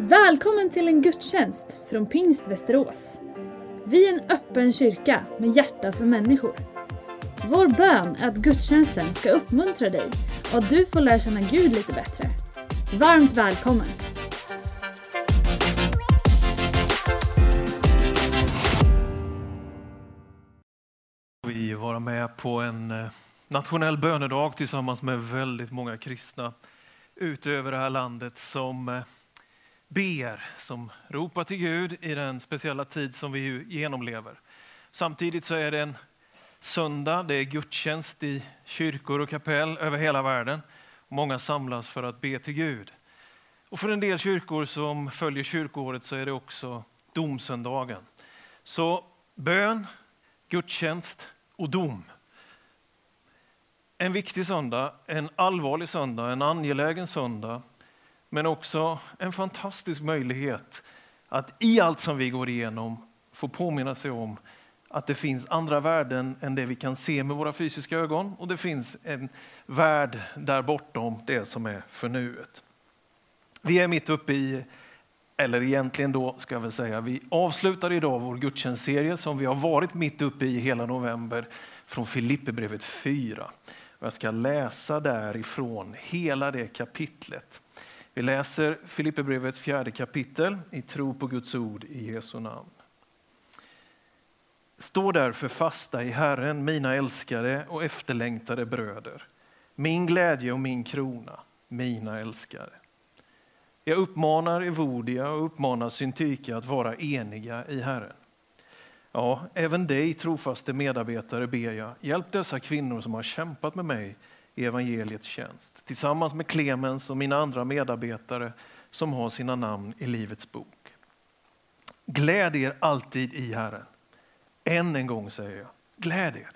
Välkommen till en gudstjänst från Pingst Västerås. Vi är en öppen kyrka med hjärta för människor. Vår bön är att gudstjänsten ska uppmuntra dig och att du får lära känna Gud lite bättre. Varmt välkommen! Vi vara med på en eh, nationell bönedag tillsammans med väldigt många kristna utöver det här landet som eh, ber, som ropar till Gud i den speciella tid som vi genomlever. Samtidigt så är det en söndag, det är gudstjänst i kyrkor och kapell över hela världen. Många samlas för att be till Gud. Och för en del kyrkor som följer kyrkoåret så är det också domsöndagen. Så bön, gudstjänst och dom. En viktig söndag, en allvarlig söndag, en angelägen söndag men också en fantastisk möjlighet att i allt som vi går igenom få påminna sig om att det finns andra värden än det vi kan se med våra fysiska ögon och det finns en värld där bortom det som är för nuet. Vi är mitt uppe i, eller egentligen då ska jag väl säga, vi avslutar idag vår gudstjänstserie som vi har varit mitt uppe i hela november från Filipperbrevet 4. Jag ska läsa därifrån hela det kapitlet. Vi läser Filipperbrevets fjärde kapitel i tro på Guds ord i Jesu namn. Stå därför fasta i Herren, mina älskade och efterlängtade bröder. Min glädje och min krona, mina älskare. Jag uppmanar Evodia och uppmanar Syntyke att vara eniga i Herren. Ja, även dig, trofaste medarbetare, ber jag, hjälp dessa kvinnor som har kämpat med mig i evangeliets tjänst tillsammans med Clemens och mina andra medarbetare som har sina namn i Livets bok. Gläd er alltid i Herren. Än en gång säger jag, gläd er.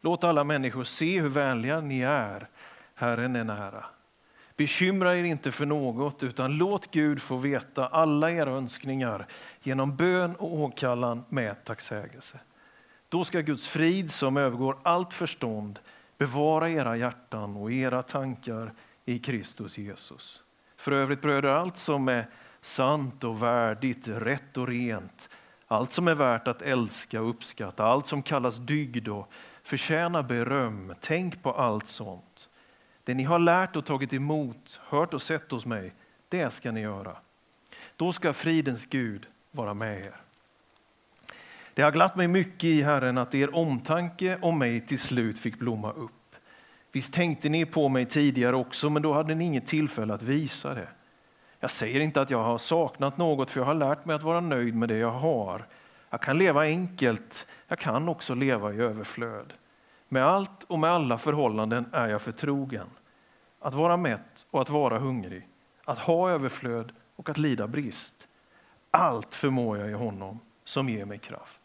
Låt alla människor se hur vänliga ni är. Herren är nära. Bekymra er inte för något, utan låt Gud få veta alla era önskningar genom bön och åkallan med tacksägelse. Då ska Guds frid som övergår allt förstånd Bevara era hjärtan och era tankar i Kristus Jesus. För övrigt bröder, allt som är sant och värdigt, rätt och rent, allt som är värt att älska och uppskatta, allt som kallas dygd och förtjänar beröm, tänk på allt sånt. Det ni har lärt och tagit emot, hört och sett hos mig, det ska ni göra. Då ska fridens Gud vara med er. Det har glatt mig mycket i Herren att er omtanke om mig till slut fick blomma upp. Visst tänkte ni på mig tidigare också, men då hade ni inget tillfälle att visa det. Jag säger inte att jag har saknat något, för jag har lärt mig att vara nöjd med det jag har. Jag kan leva enkelt, jag kan också leva i överflöd. Med allt och med alla förhållanden är jag förtrogen. Att vara mätt och att vara hungrig, att ha överflöd och att lida brist. Allt förmår jag i honom som ger mig kraft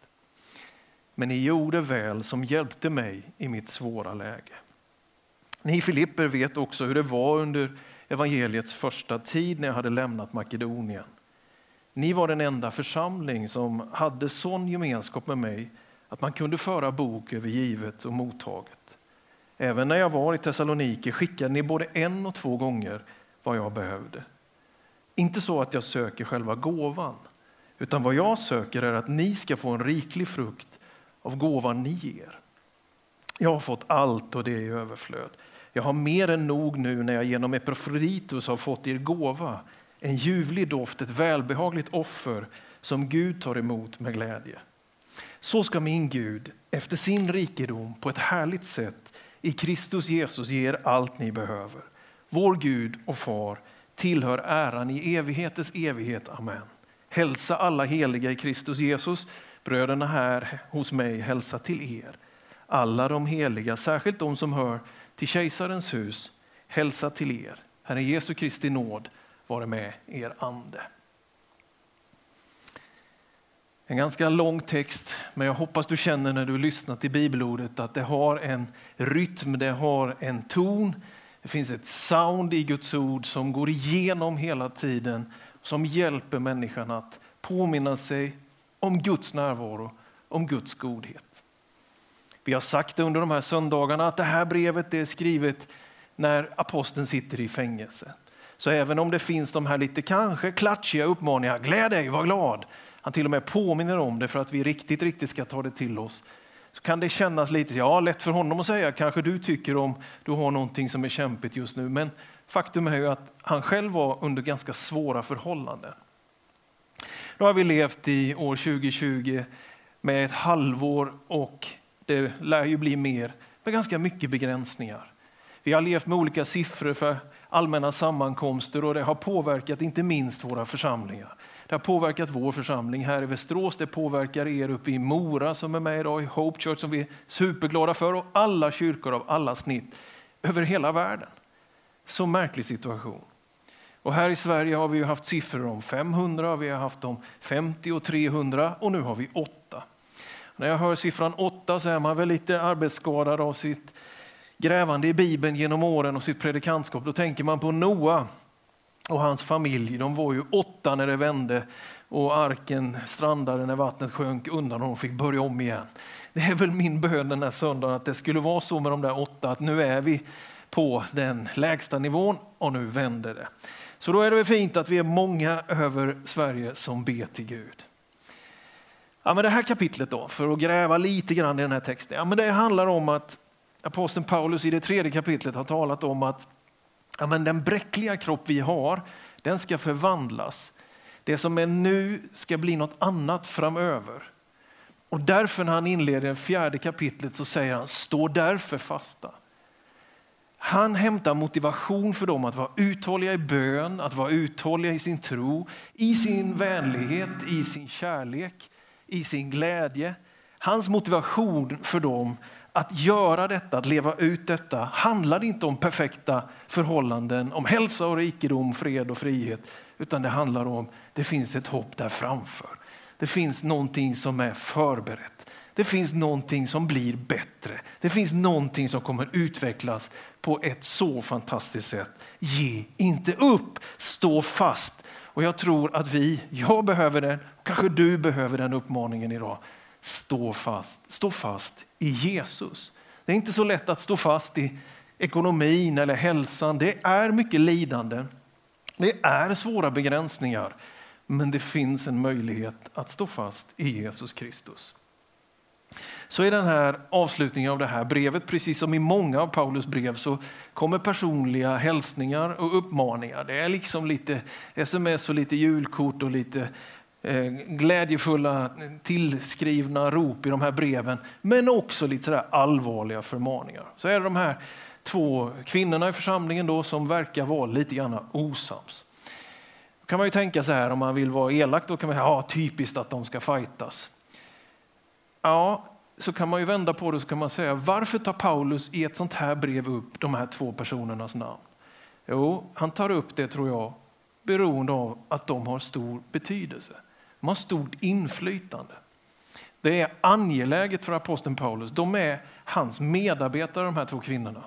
men ni gjorde väl som hjälpte mig i mitt svåra läge. Ni Filipper vet också hur det var under evangeliets första tid när jag hade lämnat Makedonien. Ni var den enda församling som hade sån gemenskap med mig att man kunde föra bok över givet och mottaget. Även när jag var i Thessaloniki skickade ni både en och två gånger vad jag behövde. Inte så att jag söker själva gåvan, utan vad jag söker är att ni ska få en riklig frukt av gåvan ni ger. Jag har fått allt och det är i överflöd. Jag har mer än nog nu när jag genom Epafroditus har fått er gåva, en ljuvlig doft, ett välbehagligt offer som Gud tar emot med glädje. Så ska min Gud efter sin rikedom på ett härligt sätt i Kristus Jesus ge er allt ni behöver. Vår Gud och Far tillhör äran i evighetens evighet. Amen. Hälsa alla heliga i Kristus Jesus. Bröderna här hos mig hälsa till er. Alla de heliga, särskilt de som hör till kejsarens hus, hälsa till er. Herre Jesu Kristi nåd vare med er ande. En ganska lång text, men jag hoppas du känner när du lyssnar till bibelordet att det har en rytm, det har en ton. Det finns ett sound i Guds ord som går igenom hela tiden, som hjälper människan att påminna sig om Guds närvaro, om Guds godhet. Vi har sagt det under de här söndagarna att det här brevet är skrivet när aposteln sitter i fängelse. Så även om det finns de här lite kanske klatschiga uppmaningarna, gläd dig, var glad. Han till och med påminner om det för att vi riktigt, riktigt ska ta det till oss. Så kan det kännas lite, ja lätt för honom att säga, kanske du tycker om du har någonting som är kämpigt just nu. Men faktum är ju att han själv var under ganska svåra förhållanden. Då har vi levt i år 2020 med ett halvår och det lär ju bli mer med ganska mycket begränsningar. Vi har levt med olika siffror för allmänna sammankomster och det har påverkat inte minst våra församlingar. Det har påverkat vår församling här i Västerås, det påverkar er uppe i Mora som är med idag i Hope Church som vi är superglada för och alla kyrkor av alla snitt över hela världen. Så märklig situation. Och här i Sverige har vi haft siffror om 500, vi har haft om 50 och 300 och nu har vi 8. När jag hör siffran 8 så är man väl lite arbetsskadad av sitt grävande i Bibeln genom åren och sitt predikantskap. Då tänker man på Noa och hans familj. De var ju åtta när det vände och arken strandade när vattnet sjönk undan och de fick börja om igen. Det är väl min bön den här söndagen att det skulle vara så med de där åtta att nu är vi på den lägsta nivån och nu vänder det. Så då är det väl fint att vi är många över Sverige som ber till Gud. Ja, men det här kapitlet då, för att gräva lite grann i den här texten. Ja, men det handlar om att aposteln Paulus i det tredje kapitlet har talat om att ja, men den bräckliga kropp vi har, den ska förvandlas. Det som är nu ska bli något annat framöver. Och därför när han inleder det fjärde kapitlet så säger han, stå därför fasta. Han hämtar motivation för dem att vara uthålliga i bön, att vara uthålliga i sin tro, i sin vänlighet, i sin kärlek, i sin glädje. Hans motivation för dem att göra detta, att leva ut detta, handlar inte om perfekta förhållanden, om hälsa och rikedom, fred och frihet, utan det handlar om det finns ett hopp där framför. Det finns någonting som är förberett. Det finns någonting som blir bättre. Det finns någonting som kommer utvecklas på ett så fantastiskt sätt. Ge inte upp, stå fast. Och jag tror att vi, jag behöver den, kanske du behöver den uppmaningen idag. Stå fast, stå fast i Jesus. Det är inte så lätt att stå fast i ekonomin eller hälsan. Det är mycket lidande. Det är svåra begränsningar. Men det finns en möjlighet att stå fast i Jesus Kristus. Så i den här avslutningen av det här brevet, precis som i många av Paulus brev, så kommer personliga hälsningar och uppmaningar. Det är liksom lite sms och lite julkort och lite eh, glädjefulla tillskrivna rop i de här breven, men också lite sådär allvarliga förmaningar. Så är det de här två kvinnorna i församlingen då som verkar vara lite grann osams. Då kan man ju tänka så här om man vill vara elak, då kan man säga ja, typiskt att de ska fightas. Ja, så kan man ju vända på det så kan man säga varför tar Paulus i ett sånt här brev upp de här två personernas namn? Jo, han tar upp det tror jag beroende av att de har stor betydelse. De har stort inflytande. Det är angeläget för aposteln Paulus. De är hans medarbetare de här två kvinnorna.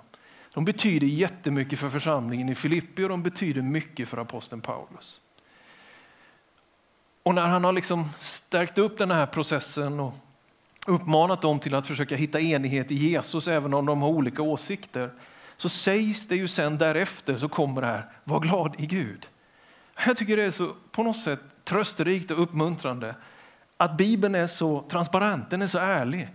De betyder jättemycket för församlingen i Filippi och de betyder mycket för aposteln Paulus. Och när han har liksom stärkt upp den här processen och uppmanat dem till att försöka hitta enighet i Jesus även om de har olika åsikter. Så sägs det ju sen därefter så kommer det här, var glad i Gud. Jag tycker det är så på något sätt trösterikt och uppmuntrande att Bibeln är så transparent, den är så ärlig.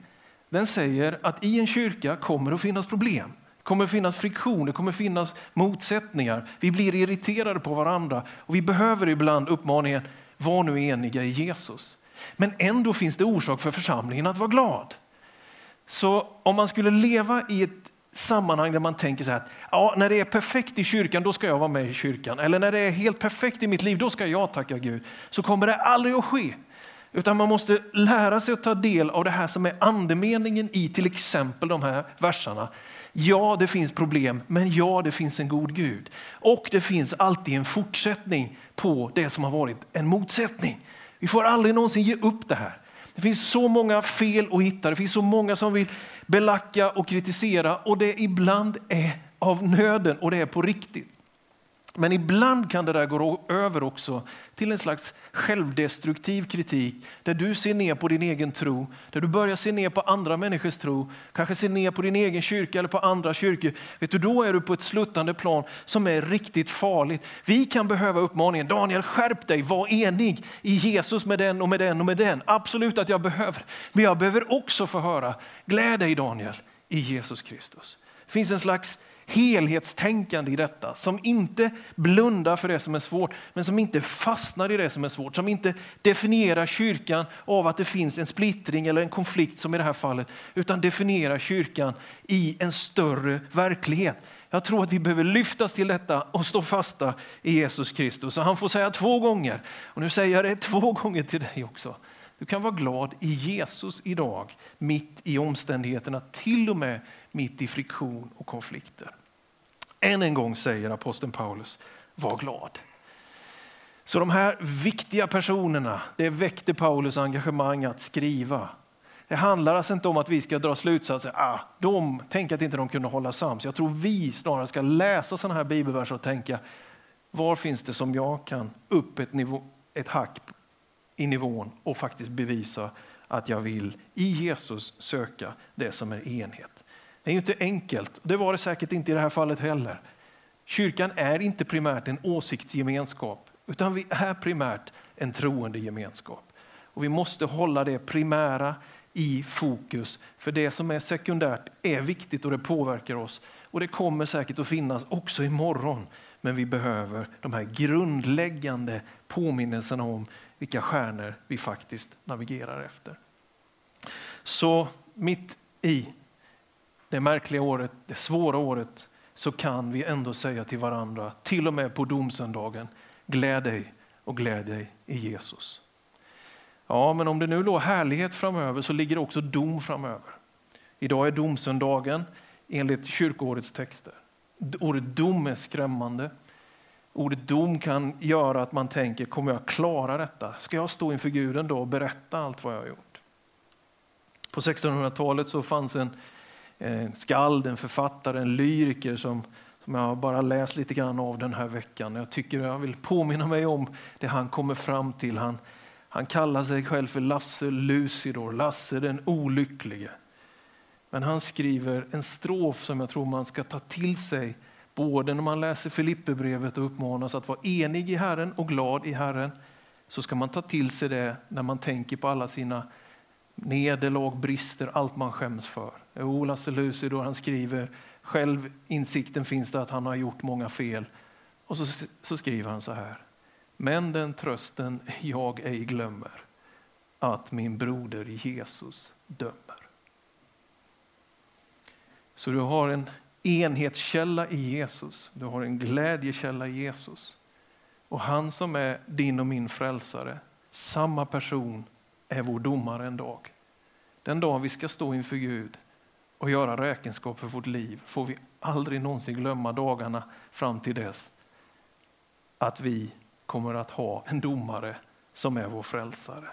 Den säger att i en kyrka kommer det att finnas problem. Det kommer att finnas friktion, det kommer att finnas motsättningar. Vi blir irriterade på varandra och vi behöver ibland uppmaningen, var nu eniga i Jesus. Men ändå finns det orsak för församlingen att vara glad. Så om man skulle leva i ett sammanhang där man tänker så här, ja, när det är perfekt i kyrkan, då ska jag vara med i kyrkan. Eller när det är helt perfekt i mitt liv, då ska jag tacka Gud. Så kommer det aldrig att ske. Utan man måste lära sig att ta del av det här som är andemeningen i till exempel de här verserna. Ja, det finns problem, men ja, det finns en god Gud. Och det finns alltid en fortsättning på det som har varit en motsättning. Vi får aldrig någonsin ge upp det här. Det finns så många fel att hitta, det finns så många som vill belacka och kritisera och det ibland är av nöden och det är på riktigt. Men ibland kan det där gå över också till en slags självdestruktiv kritik där du ser ner på din egen tro, där du börjar se ner på andra människors tro, kanske ser ner på din egen kyrka eller på andra kyrkor. Vet du, då är du på ett sluttande plan som är riktigt farligt. Vi kan behöva uppmaningen, Daniel skärp dig, var enig i Jesus med den och med den och med den. Absolut att jag behöver, men jag behöver också få höra, gläd dig Daniel i Jesus Kristus. Det finns en slags helhetstänkande i detta som inte blundar för det som är svårt men som inte fastnar i det som är svårt. Som inte definierar kyrkan av att det finns en splittring eller en konflikt som i det här fallet utan definierar kyrkan i en större verklighet. Jag tror att vi behöver lyftas till detta och stå fasta i Jesus Kristus. Så han får säga två gånger, och nu säger jag det två gånger till dig också. Du kan vara glad i Jesus idag, mitt i omständigheterna, till och med mitt i friktion och konflikter. Än en gång säger aposteln Paulus, var glad. Så de här viktiga personerna, det väckte Paulus engagemang att skriva. Det handlar alltså inte om att vi ska dra slutsatser. Ah, de, tänk att inte de kunde hålla sams. Jag tror vi snarare ska läsa sådana här bibelverser och tänka, var finns det som jag kan upp ett, nivå, ett hack i nivån och faktiskt bevisa att jag vill i Jesus söka det som är enhet. Det är ju inte enkelt. Det var det säkert inte i det här fallet heller. Kyrkan är inte primärt en åsiktsgemenskap utan vi är primärt en troende gemenskap. Och vi måste hålla det primära i fokus för det som är sekundärt är viktigt och det påverkar oss. Och det kommer säkert att finnas också imorgon. Men vi behöver de här grundläggande påminnelserna om vilka stjärnor vi faktiskt navigerar efter. Så mitt i det märkliga året, det svåra året, så kan vi ändå säga till varandra, till och med på domsöndagen, gläd dig och gläd dig i Jesus. Ja, men om det nu låg härlighet framöver så ligger det också dom framöver. Idag är domsöndagen enligt kyrkoårets texter. Ordet dom är skrämmande. Ordet dom kan göra att man tänker, kommer jag klara detta? Ska jag stå inför Gud en dag och berätta allt vad jag har gjort? På 1600-talet så fanns en Eh, en skald, en författare, en lyriker som, som jag bara läst lite grann av den här veckan. Jag tycker jag vill påminna mig om det han kommer fram till. Han, han kallar sig själv för Lasse Lucidor, Lasse den olycklige. Men han skriver en strof som jag tror man ska ta till sig både när man läser Filipperbrevet och uppmanas att vara enig i Herren och glad i Herren så ska man ta till sig det när man tänker på alla sina nederlag, brister, allt man skäms för. Jo, Lasse Lucidor han skriver, själv insikten finns det att han har gjort många fel. Och så, så skriver han så här. Men den trösten jag ej glömmer, att min broder Jesus dömer. Så du har en enhetskälla i Jesus, du har en glädjekälla i Jesus. Och han som är din och min frälsare, samma person är vår domare en dag. Den dag vi ska stå inför Gud och göra räkenskap för vårt liv får vi aldrig någonsin glömma dagarna fram till dess att vi kommer att ha en domare som är vår frälsare.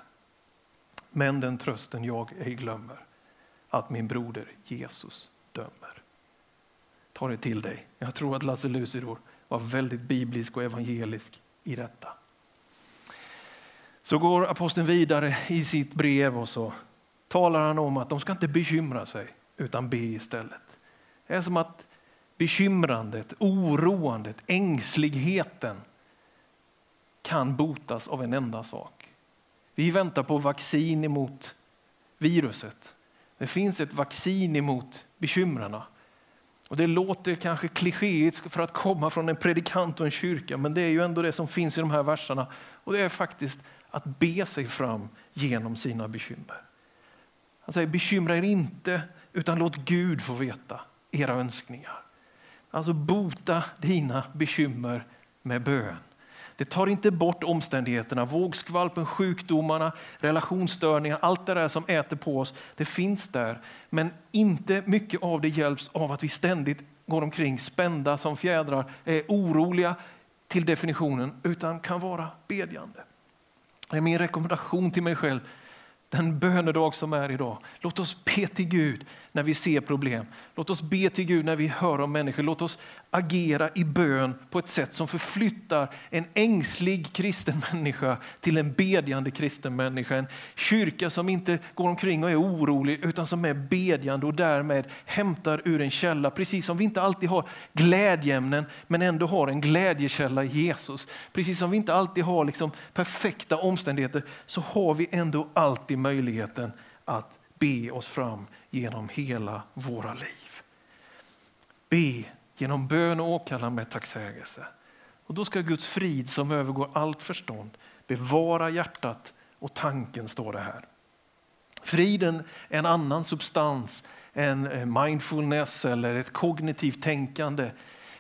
Men den trösten jag ej glömmer, att min broder Jesus dömer. Ta det till dig. Jag tror att Lasse Lucidor var väldigt biblisk och evangelisk i detta. Så går aposteln vidare i sitt brev och så talar han om att de ska inte bekymra sig utan be istället. Det är som att bekymrandet, oroandet, ängsligheten kan botas av en enda sak. Vi väntar på vaccin emot viruset. Det finns ett vaccin emot bekymrarna. Och det låter kanske klichéigt för att komma från en predikant och en kyrka, men det är ju ändå det som finns i de här verserna. Och det är faktiskt att be sig fram genom sina bekymmer. Han säger bekymra er inte, utan låt Gud få veta era önskningar. Alltså bota dina bekymmer med bön. Det tar inte bort omständigheterna, vågskvalpen, sjukdomarna, relationsstörningar, allt det där som äter på oss. Det finns där, men inte mycket av det hjälps av att vi ständigt går omkring spända som fjädrar, är oroliga till definitionen, utan kan vara bedjande. Det är min rekommendation till mig själv den bönedag som är idag. Låt oss be till Gud när vi ser problem. Låt oss be till Gud när vi hör om människor. Låt oss agera i bön på ett sätt som förflyttar en ängslig kristen människa till en bedjande kristen människa. En kyrka som inte går omkring och är orolig utan som är bedjande och därmed hämtar ur en källa. Precis som vi inte alltid har glädjeämnen men ändå har en glädjekälla i Jesus. Precis som vi inte alltid har liksom perfekta omständigheter så har vi ändå alltid möjligheten att be oss fram genom hela våra liv. Be genom bön och åkallan med tacksägelse. Och då ska Guds frid som övergår allt förstånd bevara hjärtat och tanken, står det här. Friden är en annan substans än eh, mindfulness eller ett kognitivt tänkande.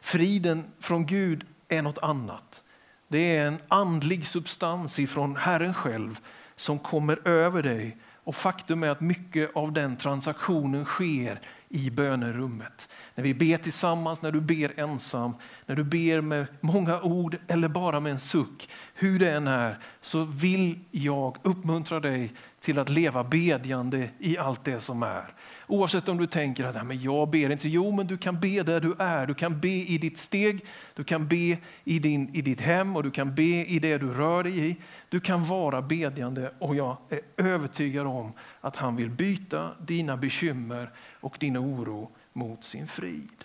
Friden från Gud är något annat. Det är en andlig substans ifrån Herren själv som kommer över dig. Och Faktum är att mycket av den transaktionen sker i bönerummet. När vi ber tillsammans, när du ber ensam, när du ber med många ord eller bara med en suck. Hur det än är så vill jag uppmuntra dig till att leva bedjande i allt det som är. Oavsett om du tänker att men jag ber inte. Jo, men du kan be där du är. Du kan be i ditt steg, du kan be i, din, i ditt hem och du kan be i det du rör dig i. Du kan vara bedjande och jag är övertygad om att han vill byta dina bekymmer och din oro mot sin frid.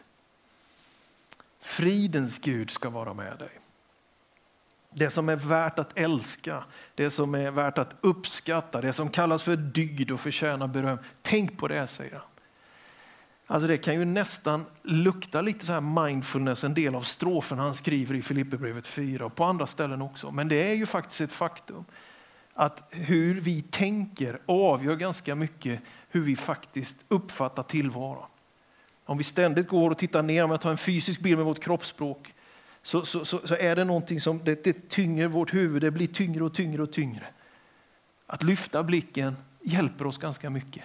Fridens Gud ska vara med dig. Det som är värt att älska, det som är värt att uppskatta, det som kallas för dygd och förtjänar beröm. Tänk på det, säger han. Alltså det kan ju nästan lukta lite så här mindfulness, en del av strofen han skriver i Filipperbrevet 4 och på andra ställen också. Men det är ju faktiskt ett faktum att hur vi tänker avgör ganska mycket hur vi faktiskt uppfattar tillvaron. Om vi ständigt går och tittar ner, om jag tar en fysisk bild med vårt kroppsspråk, så, så, så, så är det någonting som det, det tynger vårt huvud, det blir tyngre och tyngre och tyngre. Att lyfta blicken hjälper oss ganska mycket.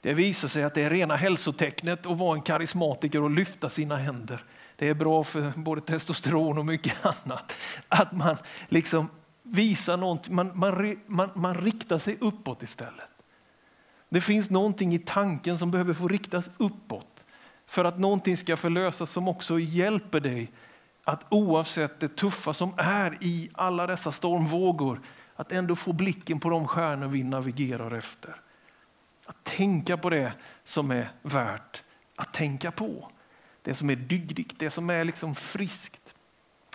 Det visar sig att det är rena hälsotecknet att vara en karismatiker och lyfta sina händer. Det är bra för både testosteron och mycket annat. Att man liksom visar någonting, man, man, man, man riktar sig uppåt istället. Det finns någonting i tanken som behöver få riktas uppåt för att någonting ska förlösas som också hjälper dig att oavsett det tuffa som är i alla dessa stormvågor, att ändå få blicken på de stjärnor vi navigerar efter. Att tänka på det som är värt att tänka på. Det som är dygdigt, det som är liksom friskt,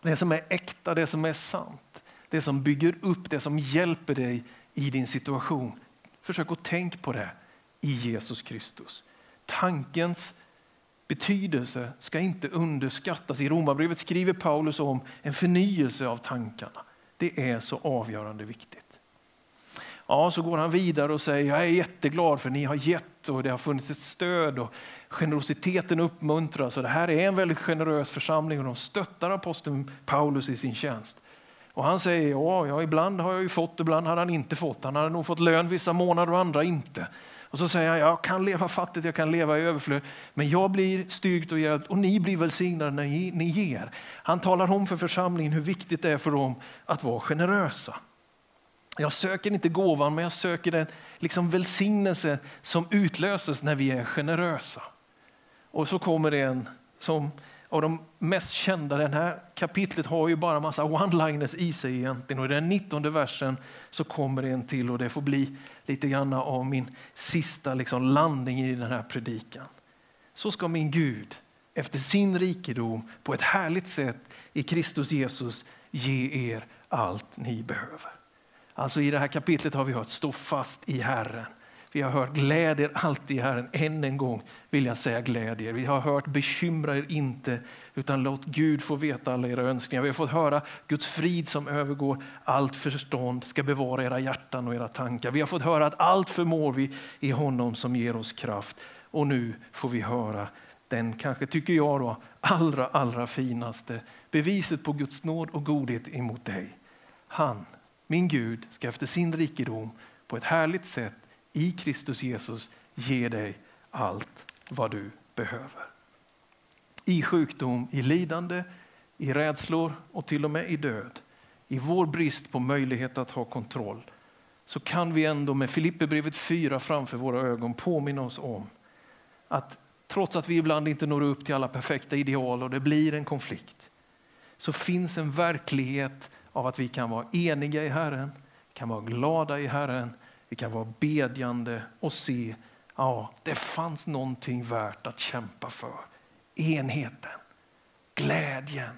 det som är äkta, det som är sant. Det som bygger upp, det som hjälper dig i din situation. Försök att tänka på det i Jesus Kristus. Tankens betydelse ska inte underskattas. I Romarbrevet skriver Paulus om en förnyelse av tankarna. Det är så avgörande viktigt. Ja, så går han vidare och säger jag är jätteglad för ni har gett och det har funnits ett stöd och generositeten uppmuntras. Och det här är en väldigt generös församling och de stöttar aposteln Paulus i sin tjänst. Och han säger ja, ja, ibland har jag ju fått, ibland har han inte fått. Han hade nog fått lön vissa månader och andra inte. Och så säger han, jag kan leva fattigt, jag kan leva i överflöd, men jag blir styrkt och hjälpt och ni blir välsignade när ni ger. Han talar om för församlingen hur viktigt det är för dem att vara generösa. Jag söker inte gåvan, men jag söker den liksom välsignelse som utlöses när vi är generösa. Och så kommer det en som av de mest kända. Det här kapitlet har ju bara massa one-liners i sig egentligen. Och i den 19 versen så kommer det en till och det får bli lite grann av min sista liksom landning i den här predikan. Så ska min Gud efter sin rikedom på ett härligt sätt i Kristus Jesus ge er allt ni behöver. Alltså i det här kapitlet har vi hört stå fast i Herren. Vi har hört glädjer alltid i Herren. Än en gång vill jag säga glädjer. Vi har hört bekymra er inte utan låt Gud få veta alla era önskningar. Vi har fått höra Guds frid som övergår allt förstånd ska bevara era hjärtan och era tankar. Vi har fått höra att allt förmår vi i honom som ger oss kraft. Och nu får vi höra den, kanske tycker jag, då, allra, allra finaste beviset på Guds nåd och godhet emot dig. Han, min Gud, ska efter sin rikedom på ett härligt sätt i Kristus Jesus ge dig allt vad du behöver. I sjukdom, i lidande, i rädslor och till och med i död. I vår brist på möjlighet att ha kontroll så kan vi ändå med Filipperbrevet 4 framför våra ögon påminna oss om att trots att vi ibland inte når upp till alla perfekta ideal och det blir en konflikt, så finns en verklighet av att vi kan vara eniga i Herren, kan vara glada i Herren, vi kan vara bedjande och se ja, det fanns någonting värt att kämpa för. Enheten, glädjen,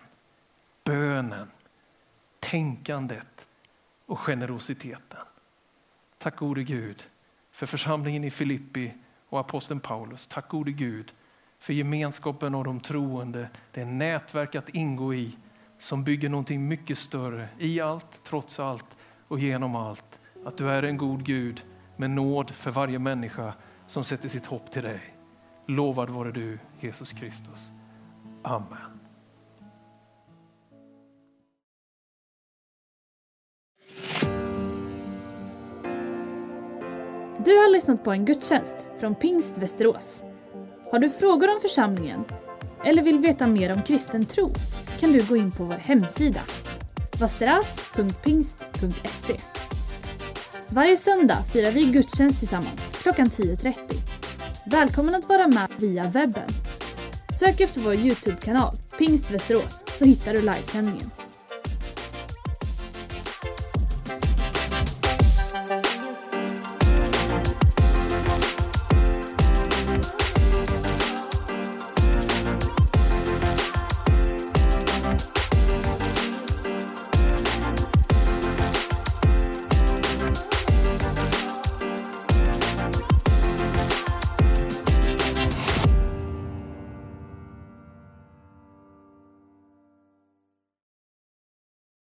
bönen, tänkandet och generositeten. Tack gode Gud för församlingen i Filippi och aposteln Paulus. Tack gode Gud för gemenskapen och de troende, det nätverk att ingå i som bygger någonting mycket större i allt, trots allt och genom allt. Att du är en god Gud med nåd för varje människa som sätter sitt hopp till dig. Lovad vare du, Jesus Kristus. Amen. Du har lyssnat på en gudstjänst från Pingst Västerås. Har du frågor om församlingen eller vill veta mer om kristen tro kan du gå in på vår hemsida vasteras.pingst.se. Varje söndag firar vi gudstjänst tillsammans klockan 10.30. Välkommen att vara med via webben. Sök efter vår Youtube-kanal Pingst Västerås så hittar du livesändningen.